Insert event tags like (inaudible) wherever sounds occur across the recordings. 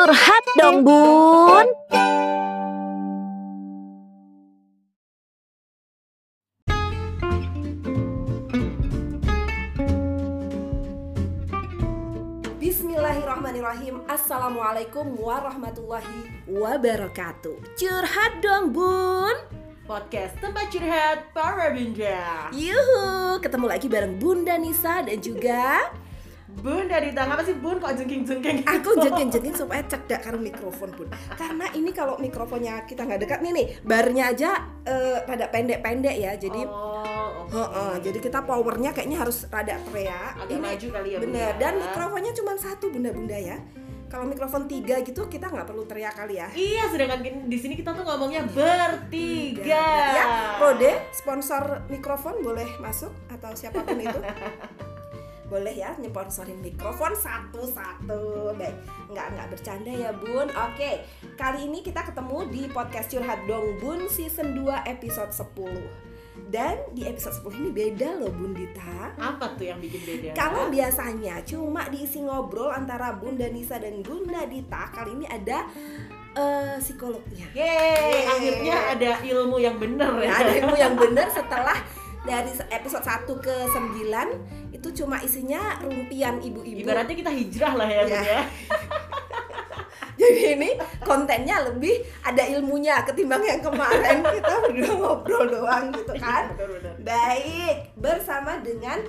Curhat dong bun. Bismillahirrahmanirrahim. Assalamualaikum warahmatullahi wabarakatuh. Curhat dong bun. Podcast tempat curhat para bunda Yuhu, ketemu lagi bareng Bunda Nisa dan juga Bunda di tangan apa sih bun? Kok jengking-jengking (laughs) Aku jengking-jengking supaya cedak karo mikrofon bun. Karena ini kalau mikrofonnya kita nggak dekat nih nih Barnya aja eh, rada pendek-pendek ya Jadi Oh, oke. Heeh, jadi kita powernya kayaknya harus rada teriak. Agak maju kali ya, Bener, Bunda. dan mikrofonnya cuma satu bunda-bunda ya. Kalau mikrofon tiga gitu kita nggak perlu teriak kali ya. Iya, sedangkan di sini kita tuh ngomongnya bertiga. Ya, Rode, sponsor mikrofon boleh masuk atau siapa pun itu (laughs) boleh ya nyponsorin mikrofon satu-satu baik nggak nggak bercanda ya bun oke kali ini kita ketemu di podcast curhat dong bun season 2 episode 10 dan di episode 10 ini beda loh bun Dita Apa tuh yang bikin beda? kalau biasanya cuma diisi ngobrol antara Bunda Nisa dan Bunda Dita kali ini ada eh, psikolognya Yeay, Yeay. akhirnya ada ilmu yang bener ya. Ya, ada ilmu yang (laughs) benar setelah dari episode 1 ke 9 itu cuma isinya rumpian ibu-ibu. Ibaratnya kita hijrah lah ya, Bun Ya. ya. (laughs) Jadi ini kontennya lebih ada ilmunya ketimbang yang kemarin (laughs) kita berdua ngobrol doang gitu kan. Bener, bener. Baik, bersama dengan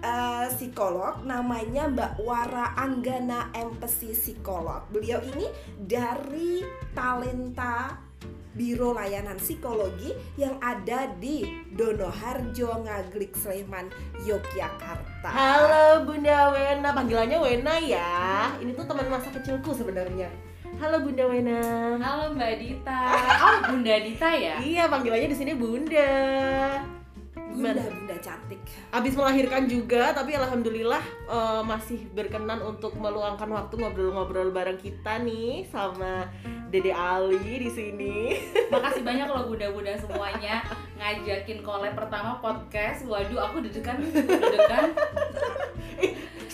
eh, psikolog namanya Mbak Wara Anggana Empesi Psikolog. Beliau ini dari Talenta Biro Layanan Psikologi yang ada di Donoharjo, Ngaglik, Sleman, Yogyakarta. Halo Bunda Wena, panggilannya Wena ya. Ini tuh teman masa kecilku sebenarnya. Halo Bunda Wena. Halo Mbak Dita. (laughs) Oh, Bunda Dita ya? Iya, panggilannya di sini Bunda. Bunda, Gimana? bunda cantik. Abis melahirkan juga, tapi alhamdulillah eh, masih berkenan untuk meluangkan waktu ngobrol-ngobrol bareng kita nih sama Dede Ali di sini. (laughs) Makasih banyak loh bunda-bunda semuanya ngajakin collab pertama podcast. Waduh, aku deg-degan, deg-degan. (laughs)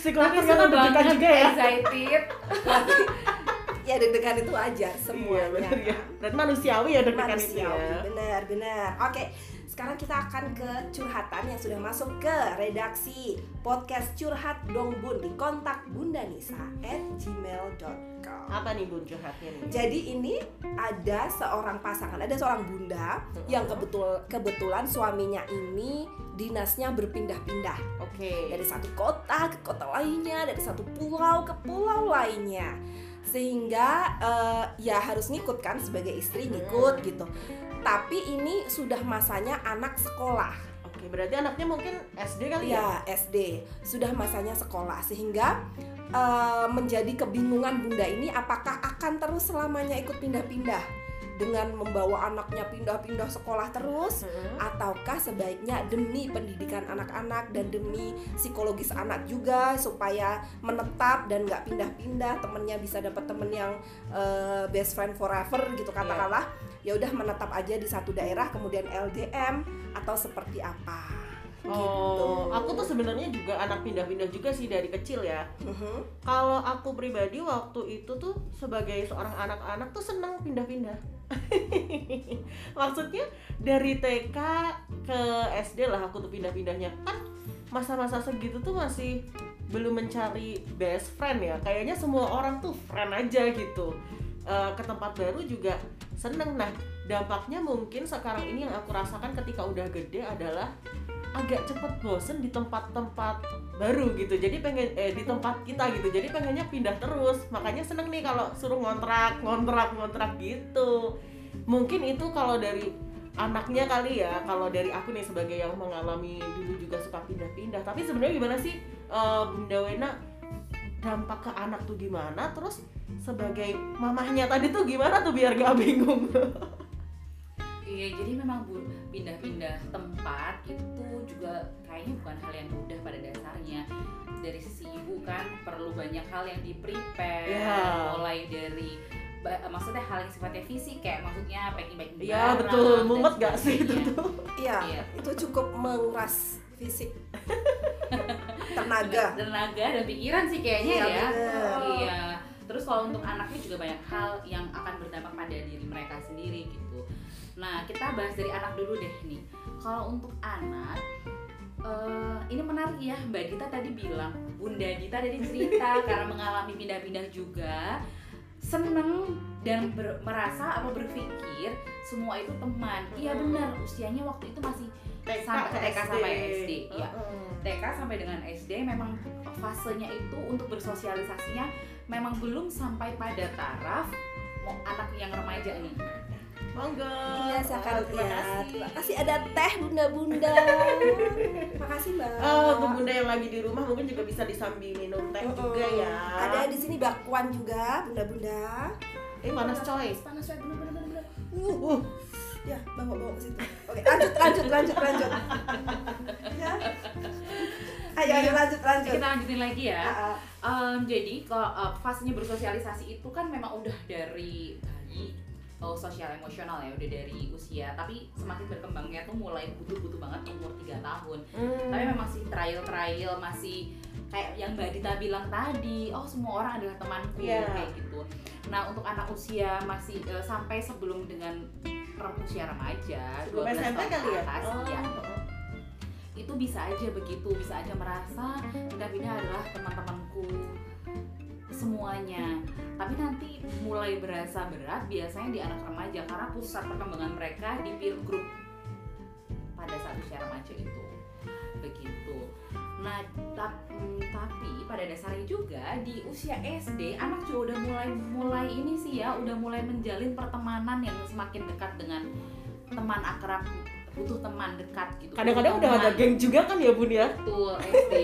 Tapi deg-degan banget, juga ya. excited. (laughs) Ya deg-degan itu wajar Iya, semuanya. bener ya. Berarti manusiawi ya deg-degan itu ya. manusiawi benar benar oke sekarang kita akan ke curhatan yang sudah masuk ke redaksi podcast curhat dong bun di kontak bunda nisa at gmail.com Apa nih Bun curhatnya nih? jadi ini ada seorang pasangan ada seorang bunda yang kebetul kebetulan suaminya ini dinasnya berpindah-pindah Oke. dari satu kota ke kota lainnya, dari satu pulau ke pulau lainnya. Sehingga eh, ya harus ngikut kan sebagai istri ngikut gitu. Tapi ini sudah masanya anak sekolah. Oke, berarti anaknya mungkin SD kali ya? Ya, SD. Sudah masanya sekolah sehingga eh, menjadi kebingungan Bunda ini apakah akan terus selamanya ikut pindah-pindah dengan membawa anaknya pindah-pindah sekolah terus Hmm. ataukah sebaiknya demi pendidikan anak-anak dan demi psikologis anak juga supaya menetap dan nggak pindah-pindah temennya bisa dapat temen yang eh, best friend forever gitu katakanlah ya udah menetap aja di satu daerah kemudian LDM atau seperti apa Oh, gitu. aku tuh sebenarnya juga anak pindah-pindah juga sih dari kecil ya. Mhm. Kalau aku pribadi waktu itu tuh sebagai seorang anak-anak tuh seneng pindah-pindah. (laughs) Maksudnya dari TK ke SD lah aku tuh pindah-pindahnya. Kan masa-masa segitu tuh masih belum mencari best friend ya. Kayaknya semua orang tuh friend aja gitu. Eh, ke tempat baru juga seneng. Nah, dampaknya mungkin sekarang ini yang aku rasakan ketika udah gede adalah agak cepet bosen di tempat-tempat baru gitu. Jadi pengen eh di tempat kita gitu. Jadi pengennya pindah terus. Makanya seneng nih kalau suruh ngontrak ngontrak ngontrak gitu. Mungkin itu kalau dari anaknya kali ya. Kalau dari aku nih sebagai yang mengalami dulu juga suka pindah-pindah. Tapi sebenarnya gimana sih eh, Bunda Wena? Dampak ke anak tuh gimana? Terus sebagai mamahnya tadi tuh gimana tuh biar gak bingung? (laughs) Iya, jadi memang bu pindah-pindah tempat itu juga kayaknya bukan hal yang mudah pada dasarnya. Dari sisi ibu kan perlu banyak hal yang di prepare, Ya. mulai dari maksudnya hal yang sifatnya fisik kayak maksudnya packing-packing ya barang betul mumet gak sih itu tuh Iya, Iya. itu cukup menguras fisik, (laughs) tenaga. tenaga dan pikiran sih kayaknya Iya, ya bener. iya terus kalau untuk anaknya juga banyak hal yang akan berdampak pada diri mereka sendiri gitu nah kita bahas dari anak dulu deh nih kalau untuk anak eh, ini menarik ya Mbak Dita tadi bilang Bunda Dita tadi cerita (laughs) karena mengalami pindah-pindah juga. Seneng dan ber- merasa apa berpikir semua itu teman. Iya benar usianya waktu itu masih sampai ke TK sampai SD, iya. Heeh. TK sampai dengan SD memang fasenya itu untuk bersosialisasinya memang belum sampai pada taraf mau anak yang remaja nih Monggo. Iya. Oh, terima kasih. terima kasih ada teh bunda-bunda. (laughs) Makasih mbak. Oh, untuk bunda yang lagi di rumah mungkin juga bisa disambi minum teh Mm-mm. juga ya. Ada di sini bakwan juga, bunda-bunda. Eh panas coy. Panas coy, bener-bener. Uh, uh. Ya, bawa bawa ke situ. Oke, lanjut, lanjut, lanjut, lanjut. Ya. Ayo, ayo lanjut, lanjut. kita lanjutin lagi ya Ah, ah. Em, jadi kalau uh, fasenya bersosialisasi itu kan memang udah dari bayi oh, sosial emosional ya udah dari usia tapi semakin berkembangnya tuh mulai butuh-butuh banget umur 3 tahun Hmm. tapi memang masih trial-trial masih kayak yang Mbak Dita bilang tadi oh semua orang adalah temanku Iya. kayak gitu nah untuk anak usia masih eh, sampai sebelum dengan usia remaja Sebelum 12 SMP tahun kali ya? atas, Oh, iya heeh. itu bisa aja begitu bisa aja merasa pindah-pindah adalah teman-temanku semuanya. Tapi nanti mulai berasa berat biasanya di anak remaja karena pusat perkembangan mereka di peer group pada saat usia remaja itu. Begitu. Nah tap- tapi pada dasarnya juga di usia SD anak juga udah mulai mulai ini sih ya udah mulai menjalin pertemanan yang semakin dekat dengan teman akrab butuh teman dekat gitu. Kadang-kadang udah ada geng juga kan ya bun ya. Betul, SD.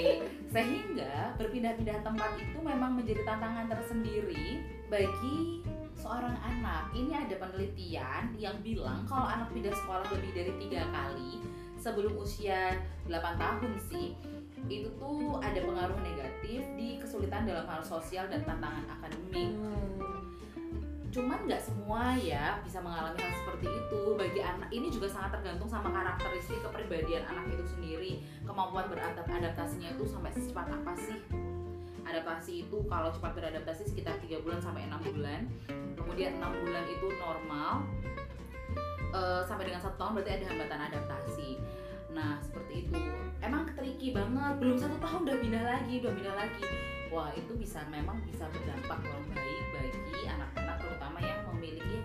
Sehingga berpindah-pindah tempat itu memang menjadi tantangan tersendiri bagi seorang anak. Ini ada penelitian yang bilang kalau anak pindah sekolah lebih dari tiga kali sebelum usia 8 tahun sih itu tuh ada pengaruh negatif di kesulitan dalam hal sosial dan tantangan akademik cuman nggak semua ya bisa mengalami hal seperti itu. Bagi anak ini juga sangat tergantung sama karakteristik kepribadian anak itu sendiri. Kemampuan beradaptasinya itu sampai secepat apa sih? Adaptasi itu kalau cepat beradaptasi sekitar 3 bulan sampai enam bulan. Kemudian enam bulan itu normal Eh, sampai dengan satu tahun berarti ada hambatan adaptasi. Nah seperti itu. Emang tricky banget. Belum satu tahun udah pindah lagi udah pindah lagi. Wah itu bisa memang bisa berdampak kurang baik bagi yang memiliki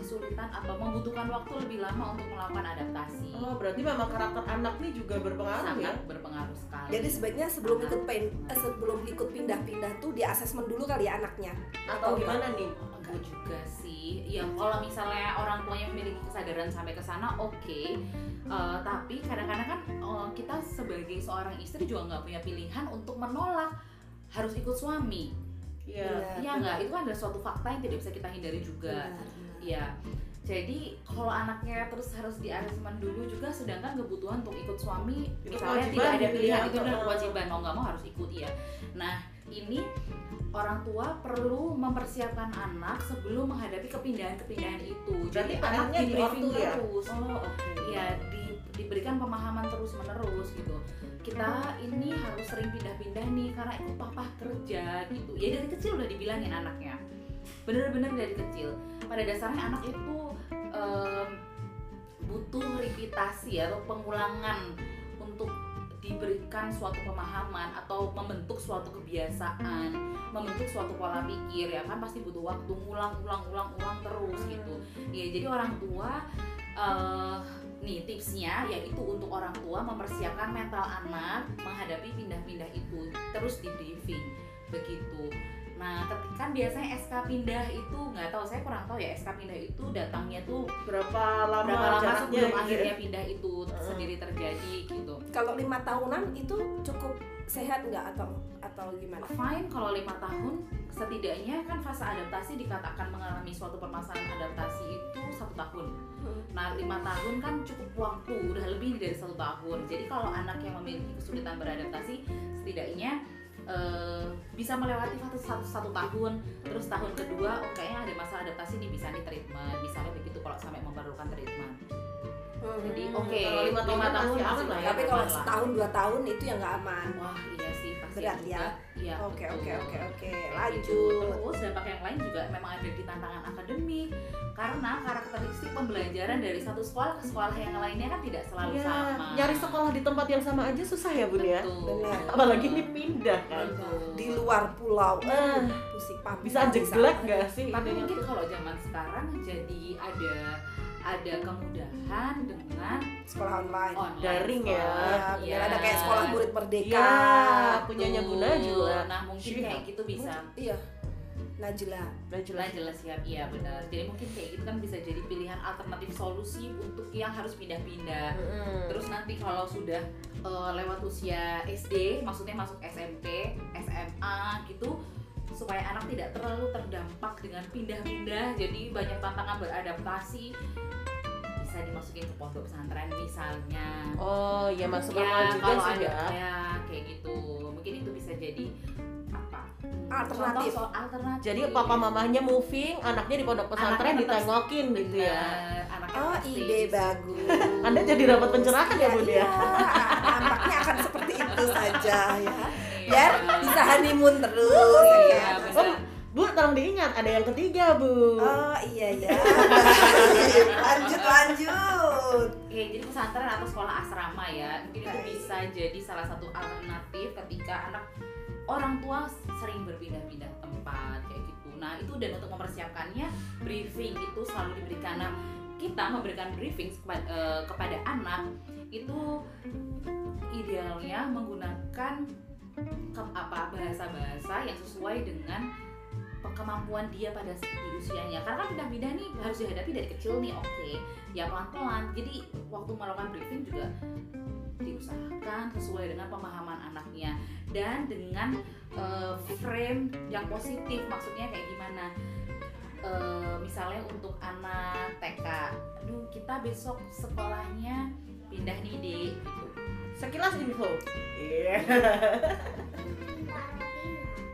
kesulitan atau membutuhkan waktu lebih lama untuk melakukan adaptasi. Oh, berarti memang karakter anak nih juga berpengaruh sangat ya. berpengaruh sekali. Jadi sebaiknya sebelum ikut pen, eh, sebelum ikut pindah-pindah tuh di asesmen dulu kali ya anaknya. Atau gimana nih? enggak juga sih. Ya kalau misalnya orang tuanya memiliki kesadaran sampai ke sana oke. Eh, tapi kadang-kadang kan eh, kita sebagai seorang istri juga nggak punya pilihan untuk menolak harus ikut suami Iya. Iya nggak itu kan adalah suatu fakta yang tidak bisa kita hindari juga Iya. Jadi kalau anaknya terus harus di asesmen dulu juga, sedangkan kebutuhan untuk ikut suami Itu misalnya tidak ada gitu pilihan ya. itu adalah kewajiban mau nggak mau harus ikut ya. Nah ini orang tua perlu mempersiapkan anak sebelum menghadapi kepindahan-kepindahan itu. Berarti Jadi anak perannya di briefing ortu ya? terus. Oh, oke. Ya di, diberikan pemahaman terus menerus gitu. Kita ini harus sering pindah-pindah nih karena ikut papa kerja gitu. Ya dari kecil udah dibilangin anaknya. Bener-bener dari kecil. Pada dasarnya anak itu em, butuh repitasi atau pengulangan untuk diberikan suatu pemahaman atau membentuk suatu kebiasaan, membentuk suatu pola pikir ya kan pasti butuh waktu ngulang ulang ulang ulang terus gitu. Ya jadi orang tua eh nih tipsnya yaitu untuk orang tua mempersiapkan mental anak menghadapi pindah-pindah itu terus di briefing begitu. Nah, ketika kan biasanya SK pindah itu nggak tahu saya kurang tahu ya SK pindah itu datangnya tuh Berapa lama, berapa lama jaraknya sebelum gitu ya? akhirnya pindah itu Heeh. sendiri terjadi gitu. Kalau lima tahunan itu cukup sehat nggak atau atau gimana? Fine kalau lima tahun setidaknya kan fase adaptasi dikatakan mengalami suatu permasalahan adaptasi itu satu tahun. Hmm. Nah lima tahun kan cukup waktu udah lebih dari satu tahun. Jadi kalau anak yang memiliki kesulitan beradaptasi setidaknya eh, bisa melewati satu, satu, satu tahun terus tahun kedua oh kayaknya ada masalah adaptasi nih bisa nih treatment misalnya begitu kalau sampai memerlukan treatment jadi Hmm, oke kalau lima tahun masih aman lah ya, Tapi kalau setahun dua tahun itu yang nggak aman. wah iya sih pasti berat ya. Iya, Oke betul. oke oke oke. Kayak Lanjut. gitu. Terus dampak yang lain juga memang ada di tantangan akademik karena karakteristik pembelajaran dari satu sekolah ke sekolah yang lainnya kan tidak selalu Iya, sama. nyari sekolah di tempat yang sama aja susah ya bun ya. Benar. apalagi ini pindah kan Betul. Di luar pulau. Nah, Aduh, pusing Papua. bisa jeglek gak sih Tapi mungkin kalau zaman sekarang jadi ada ada kemudahan dengan sekolah online. online Daring ya. sekolah. Ya, Iya. ada kayak sekolah murid merdeka. Iya, punyanya. Bunda juga. Nah mungkin Syihab. kayak gitu bisa Iya. Najla. Nah, jelas. Jelas jelas siap, iya benar. Jadi mungkin kayak gitu kan bisa jadi pilihan alternatif solusi untuk yang harus pindah-pindah. Mm-mm. Terus nanti kalau sudah eh, lewat usia SD, maksudnya masuk SMP, SMA gitu, supaya anak tidak terlalu terdampak dengan pindah-pindah, jadi banyak tantangan beradaptasi, bisa dimasukin ke pondok pesantren misalnya. oh ya masuk ya, juga kalau sih ada ya ya kayak gitu, mungkin itu bisa jadi apa? Alternatif. Contoh soal alternatif. jadi papa mamahnya moving anaknya di pondok pesantren Anaknya tetap- ditengokin gitu ya anaknya Oh, ide bagus. (laughs) Anda jadi dapat pencerahan ya, Bun, ya? (laughs) Iya, nampaknya akan seperti itu saja ya. Biar bisa honeymoon terus. Ya iya, oh bu tolong diingat ada yang ketiga bu Oh iya ya. (laughs) Lanjut lanjut. Oke, jadi pesantren atau sekolah asrama ya, mungkin itu bisa jadi salah satu alternatif ketika anak orang tua sering berpindah-pindah tempat kayak gitu. Nah itu dan untuk mempersiapkannya briefing itu selalu diberikan. Nah kita memberikan briefing kepada, eh, kepada anak itu idealnya menggunakan ke- apa bahasa-bahasa yang sesuai dengan kemampuan dia pada di usianya. Karena kan pindah-pindah nih harus dihadapi dari kecil nih oke. Ya pelan-pelan. Jadi waktu melakukan briefing juga diusahakan sesuai dengan pemahaman anaknya dan dengan eh, frame yang positif. Maksudnya kayak gimana? Eh, misalnya untuk anak TK aduh kita besok sekolahnya pindah nih dek gitu sekilas info iya (laughs)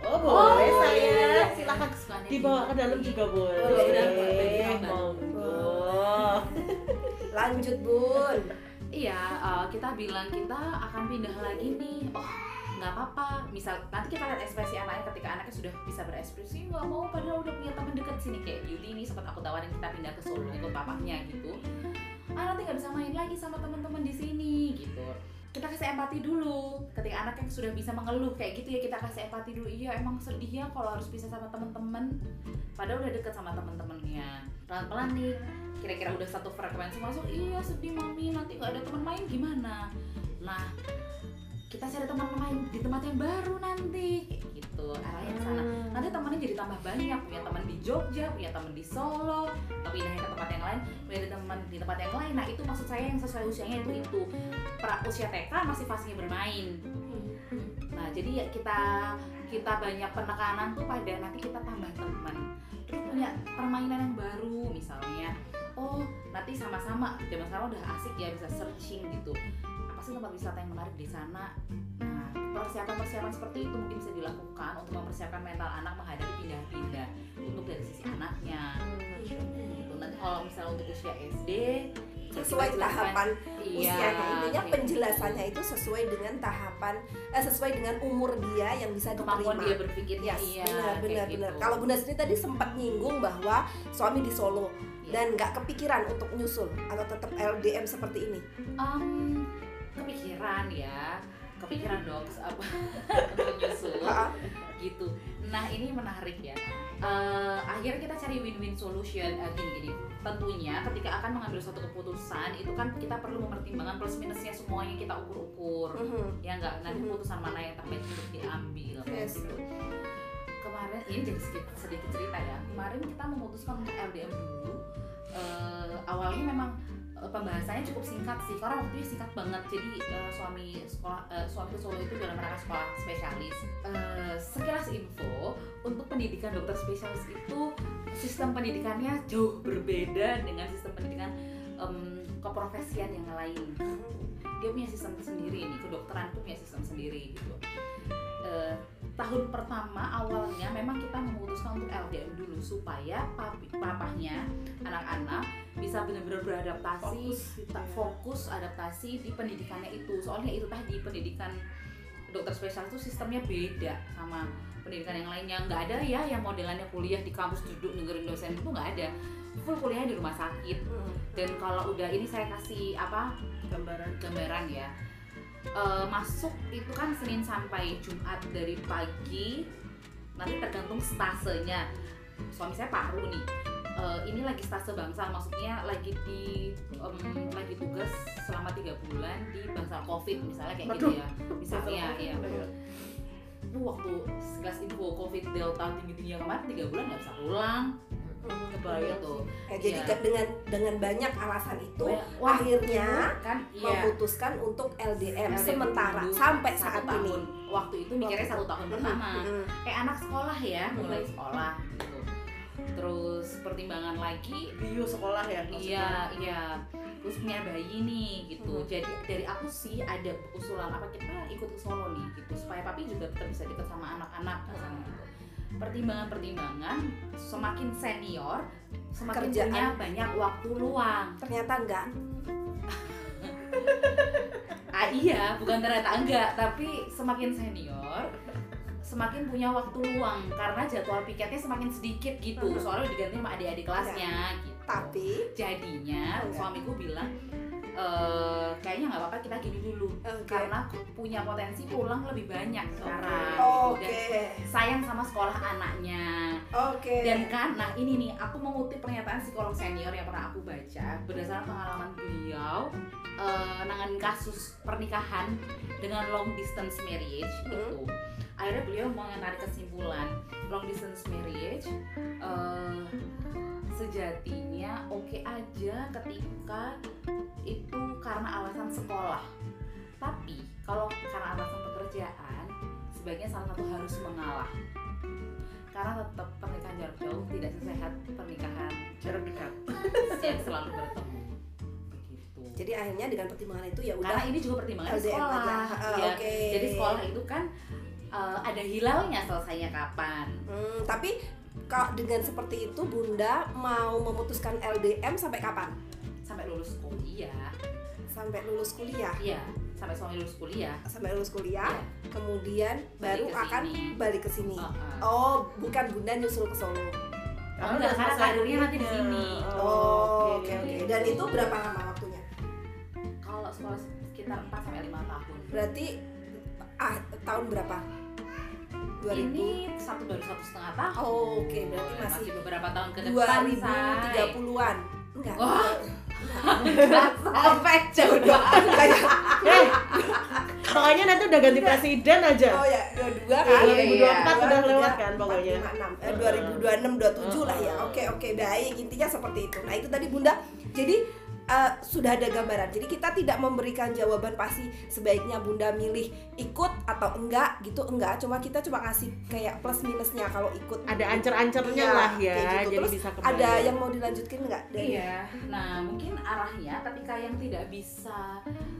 oh boleh Oh, saya iya. silakan Kesukaannya dibawa ke dalam juga boleh Boleh, boleh. monggo Lanjut bun. Iya, eh, kita bilang kita akan pindah lagi nih. Oh, nggak apa-apa. Misal nanti kita lihat ekspresi anaknya ketika anaknya sudah bisa berekspresi nggak mau padahal udah punya teman dekat sini kayak Beauty ini sempat aku tawarin kita pindah ke Solo ikut papahnya gitu. Ah nanti nggak bisa main lagi sama teman-teman di sini kasih empati dulu. Ketika anaknya sudah bisa mengeluh kayak gitu ya kita kasih empati dulu. Iya emang sedih ya kalau harus pisah sama teman-teman. Padahal udah deket sama teman-temannya. Pelan-pelan nih kira-kira udah satu frekuensi masuk iya sedih mami nanti nggak ada teman main gimana nah kita cari teman main di tempat yang baru nanti gitu arahnya ke sana. Nanti temannya jadi tambah banyak punya teman di Jogja punya teman di Solo tapi pindahin ke tempat yang lain punya teman di tempat yang lain. Nah itu maksud saya yang sesuai usianya itu itu. Pra usia TK masih fasenya bermain. Nah jadi ya kita kita banyak penekanan tuh pada nanti kita tambah teman. Terus punya permainan yang baru misalnya oh nanti sama-sama zaman sekarang udah asik ya bisa searching gitu. Apa sih tempat wisata yang menarik di sana persiapan-persiapan seperti itu mungkin bisa dilakukan untuk mempersiapkan mental anak menghadapi pindah-pindah untuk dari sisi anaknya gitu nanti kalau misalnya untuk usia SD Sesuai tahapan iya, usianya. Intinya kayak penjelasannya itu sesuai dengan tahapan eh, sesuai dengan umur dia yang bisa kemampuan diterima. dia berpikir Yes, iya benar kayak benar gitu. benar. Kalau Bunda sendiri tadi sempat nyinggung bahwa suami di Solo Iya. dan nggak kepikiran untuk nyusul atau tetap LDM seperti ini. Em, kepikiran ya kepikiran dong apa (laughs) untuk nyusul. Ha-ha. gitu. Nah ini menarik ya. Eh, akhirnya kita cari win-win solution. Eh, gini gini. Tentunya ketika akan mengambil suatu keputusan itu kan kita perlu mempertimbangkan plus minusnya semuanya kita ukur-ukur. Mhm. ya enggak nanti Mhm. keputusan mana yang terbaik untuk diambil Yes. gitu. Kemarin ini jadi sedikit, sedikit cerita ya. Kemarin kita memutuskan untuk LDM dulu. Eh, awalnya memang pembahasannya cukup singkat sih karena waktunya singkat banget. Jadi eh, suami sekolah eh, suami ke Solo itu dalam rangka sekolah spesialis. Eh, sekilas info untuk pendidikan dokter spesialis itu sistem pendidikannya jauh berbeda dengan sistem pendidikan em, keprofesian yang lain. Dia punya sistem sendiri nih kedokteran punya sistem sendiri gitu. Eh, tahun pertama awalnya memang kita memutuskan untuk LDM dulu supaya papi, papahnya anak-anak bisa benar-benar beradaptasi Fokus gitu ya. fokus adaptasi di pendidikannya itu. Soalnya itu tadi pendidikan dokter spesialis itu sistemnya beda sama pendidikan yang lainnya. Nggak ada ya yang modelannya kuliah di kampus duduk dengerin dosen itu nggak ada. Full kuliahnya di rumah sakit. Hmm. dan kalau udah ini saya kasih apa gambaran. gambaran ya. Eh, masuk itu kan Senin sampai Jumat dari pagi nanti tergantung stasenya. Suami saya paru nih Eh, ini lagi stase bangsal maksudnya lagi di em, lagi tugas selama tiga bulan di bangsal covid misalnya kayak gitu Waduh. ya misalnya ya itu waktu sekelas info covid delta tinggi tingginya kemarin tiga bulan nggak bisa pulang kebayang gitu Ya, jadi Iya. ke- dengan dengan banyak alasan itu Wah, akhirnya kan iya memutuskan untuk LDM, LDM sementara dulu sampai saat tahun. ini. waktu itu mikirnya satu tahun pertama Mm-mm. kayak anak sekolah ya mulai Hmm. sekolah gitu terus pertimbangan lagi. Bio sekolah ya iya iya. Terus punya bayi nih gitu. Hmm. jadi dari aku sih ada usulan apa kita ikut ke Solo nih gitu. Supaya papi juga tetap bisa deket sama anak-anak misalnya gitu. Pertimbangan-pertimbangan semakin senior semakin Kerjaan. punya banyak waktu luang. Ternyata enggak. (laughs) ah iya bukan ternyata enggak. Tapi semakin senior semakin punya waktu luang karena jadwal piketnya semakin sedikit gitu Mhm. soalnya diganti sama adik-adik kelasnya gitu Tapi jadinya Enggak. suamiku bilang eh kayaknya nggak apa-apa kita gini dulu oke. karena punya potensi pulang lebih banyak sekarang Oke. gitu. dan sayang sama sekolah anaknya Oke. dan nah ini nih aku mengutip pernyataan psikolog senior yang pernah aku baca berdasarkan pengalaman beliau eh, nanganin kasus pernikahan dengan long distance marriage Hmm. itu akhirnya beliau mau menarik kesimpulan. Long distance marriage eh, sejatinya oke aja ketika itu karena alasan sekolah. Tapi kalau karena alasan pekerjaan sebaiknya salah satu harus mengalah. Karena tetap pernikahan jarak jauh tidak sesehat pernikahan jarak dekat (laughs) yang selalu bertemu. Begitu. Jadi akhirnya dengan pertimbangan itu ya karena udah ini juga pertimbangan LDM sekolah aja. Ah, Ya, Oke. jadi sekolah itu kan eh, ada hilalnya selesainya kapan Hmm, tapi kalau dengan seperti itu Bunda mau memutuskan LDM sampai kapan? sampai lulus kuliah Sampai lulus kuliah. iya sampai suami lulus kuliah Sampai lulus kuliah, Iya. kemudian baru ke akan sini. balik ke sini. Oh, oh. Oh, bukan Bunda nyusul ke Solo. Oh, enggak, karena karirnya nanti di sini. Oh, oke oke. Dan itu berapa lama waktunya? kalau sekolah sekitar 4 sampai 5 tahun Berarti ah, tahun berapa? 2000. ini satu baru satu setengah tahun Oh, oke, berarti masih beberapa tahun ke depan say. 2030-an. Enggak. Wah. (laughs) sampai jauh Kayak eh pokoknya nanti udah ganti presiden aja oh ya, 22 kan? Iya. 2024 udah lewat kan pokoknya 4, 5, 6, eh, 2026, 27 lah ya. Oke, oke, baik. Intinya seperti itu. Nah, itu tadi Bunda. Jadi eh, sudah ada gambaran. Jadi kita tidak memberikan jawaban pasti sebaiknya Bunda milih ikut atau enggak gitu, enggak. Cuma kita cuma kasih kayak plus minusnya kalau ikut. ada ancer-ancernya Iya, lah ya kayak gitu. jadi Terus bisa kebayang Ada yang mau dilanjutkan enggak? dari- Iya, nah mungkin arahnya ketika yang tidak bisa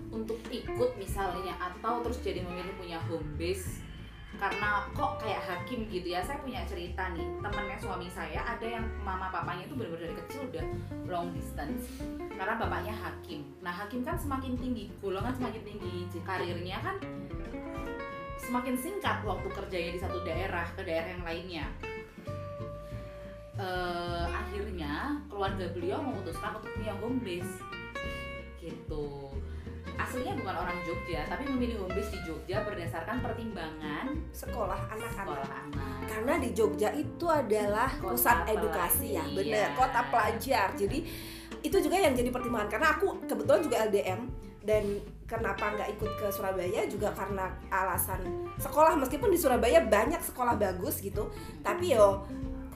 untuk ikut misalnya atau terus jadi memilih punya home base karena kok kayak hakim gitu ya saya punya cerita nih temennya suami saya ada yang mama papanya itu benar-benar dari kecil udah long distance karena bapaknya hakim. Nah hakim kan semakin tinggi golongan semakin tinggi karirnya kan semakin singkat waktu kerjanya di satu daerah ke daerah yang lainnya. Eh, akhirnya keluarga beliau memutuskan untuk punya home base gitu aslinya bukan orang Jogja tapi memilih home base di Jogja berdasarkan pertimbangan Sekolah anak-anak. sekolah anak. Karena di Jogja itu adalah Kota pusat edukasi ya, bener, kota pelajar. Jadi itu juga yang jadi pertimbangan. Karena aku kebetulan juga LDM dan kenapa nggak ikut ke Surabaya juga karena alasan sekolah. Meskipun di Surabaya banyak sekolah bagus gitu tapi yo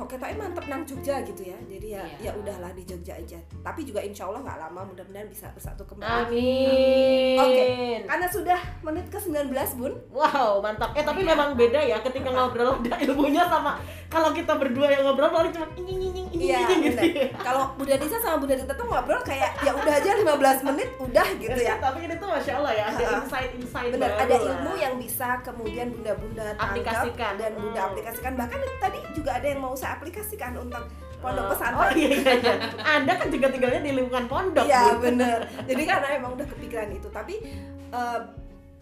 kok kita mantep nang Jogja gitu ya. Jadi ya Iya. ya udahlah di Jogja aja. Tapi juga insya Allah nggak lama mudah-mudahan bisa bersatu kembali. Amin. Oke. karena sudah menit ke 19 bun. Wow mantap. Eh tapi memang beda ya ketika ngobrol ada ilmunya sama kalau kita berdua yang ngobrol paling cuma ini ini ini ini Iya, gitu bener. Kalau Bunda Nisa sama Bunda Dita tuh ngobrol kayak ya udah aja 15 menit udah gitu ya. tapi ini tuh masya allah ya ada insight insight Bener, ada lah. ilmu yang bisa kemudian Bunda-bunda Aplikasikan. dan Bunda Hmm. aplikasikan. Bahkan tadi juga ada yang mau saya aplikasikan untuk pondok Oh, pesantren. oh iya iya iya (laughs) anda kan juga tinggalnya di lingkungan pondok Iya Bu. bener. Jadi karena emang udah kepikiran itu. Tapi eh,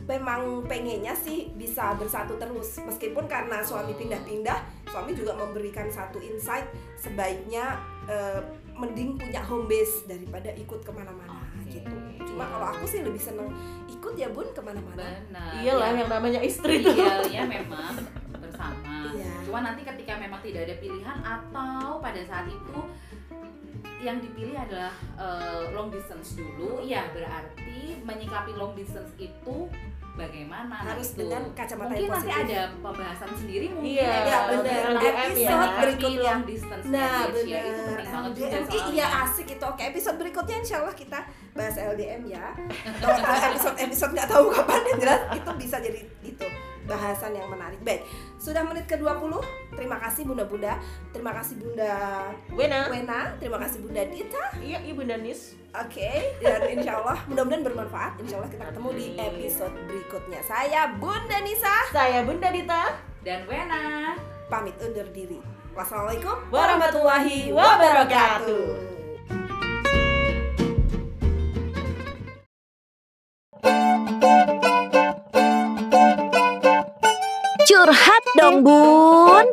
memang pengennya sih bisa bersatu terus meskipun karena suami pindah-pindah suami juga memberikan satu insight sebaiknya eh, mending punya home base daripada ikut ke mana-mana Oke. gitu cuma kalau aku sih lebih seneng ikut ya bun ke mana-mana Iyalah ya. yang namanya istri tuh. idealnya memang bersama Iya. cuma nanti ketika memang tidak ada pilihan atau pada saat itu yang dipilih adalah eh, long distance dulu ya berarti menyikapi long distance itu bagaimana harus itu. dengan kacamata mungkin yang nanti positif. ada pembahasan sendiri mungkin Iya, ya benar. LDM ya. episode Tapi berikutnya distance Nah benar ya, itu penting banget juga LDM iya asik itu. Oke episode berikutnya insya Allah kita bahas LDM ya. (laughs) Atau uh, episode-episode nggak tahu kapan yang jelas Itu bisa jadi bahasan yang menarik. Baik, sudah menit ke-20 Terima kasih bunda-bunda. Terima kasih bunda Wena. Wena. Terima kasih bunda Dita. Iya, Ibu Danis. Oke, dan insya Allah mudah-mudahan bermanfaat. Insya Allah kita ketemu di episode berikutnya. Saya Bunda Nisa. Saya Bunda Dita. dan Wena. Pamit undur diri. Wassalamualaikum Warahmatullahi wabarakatuh. Curhat dong bun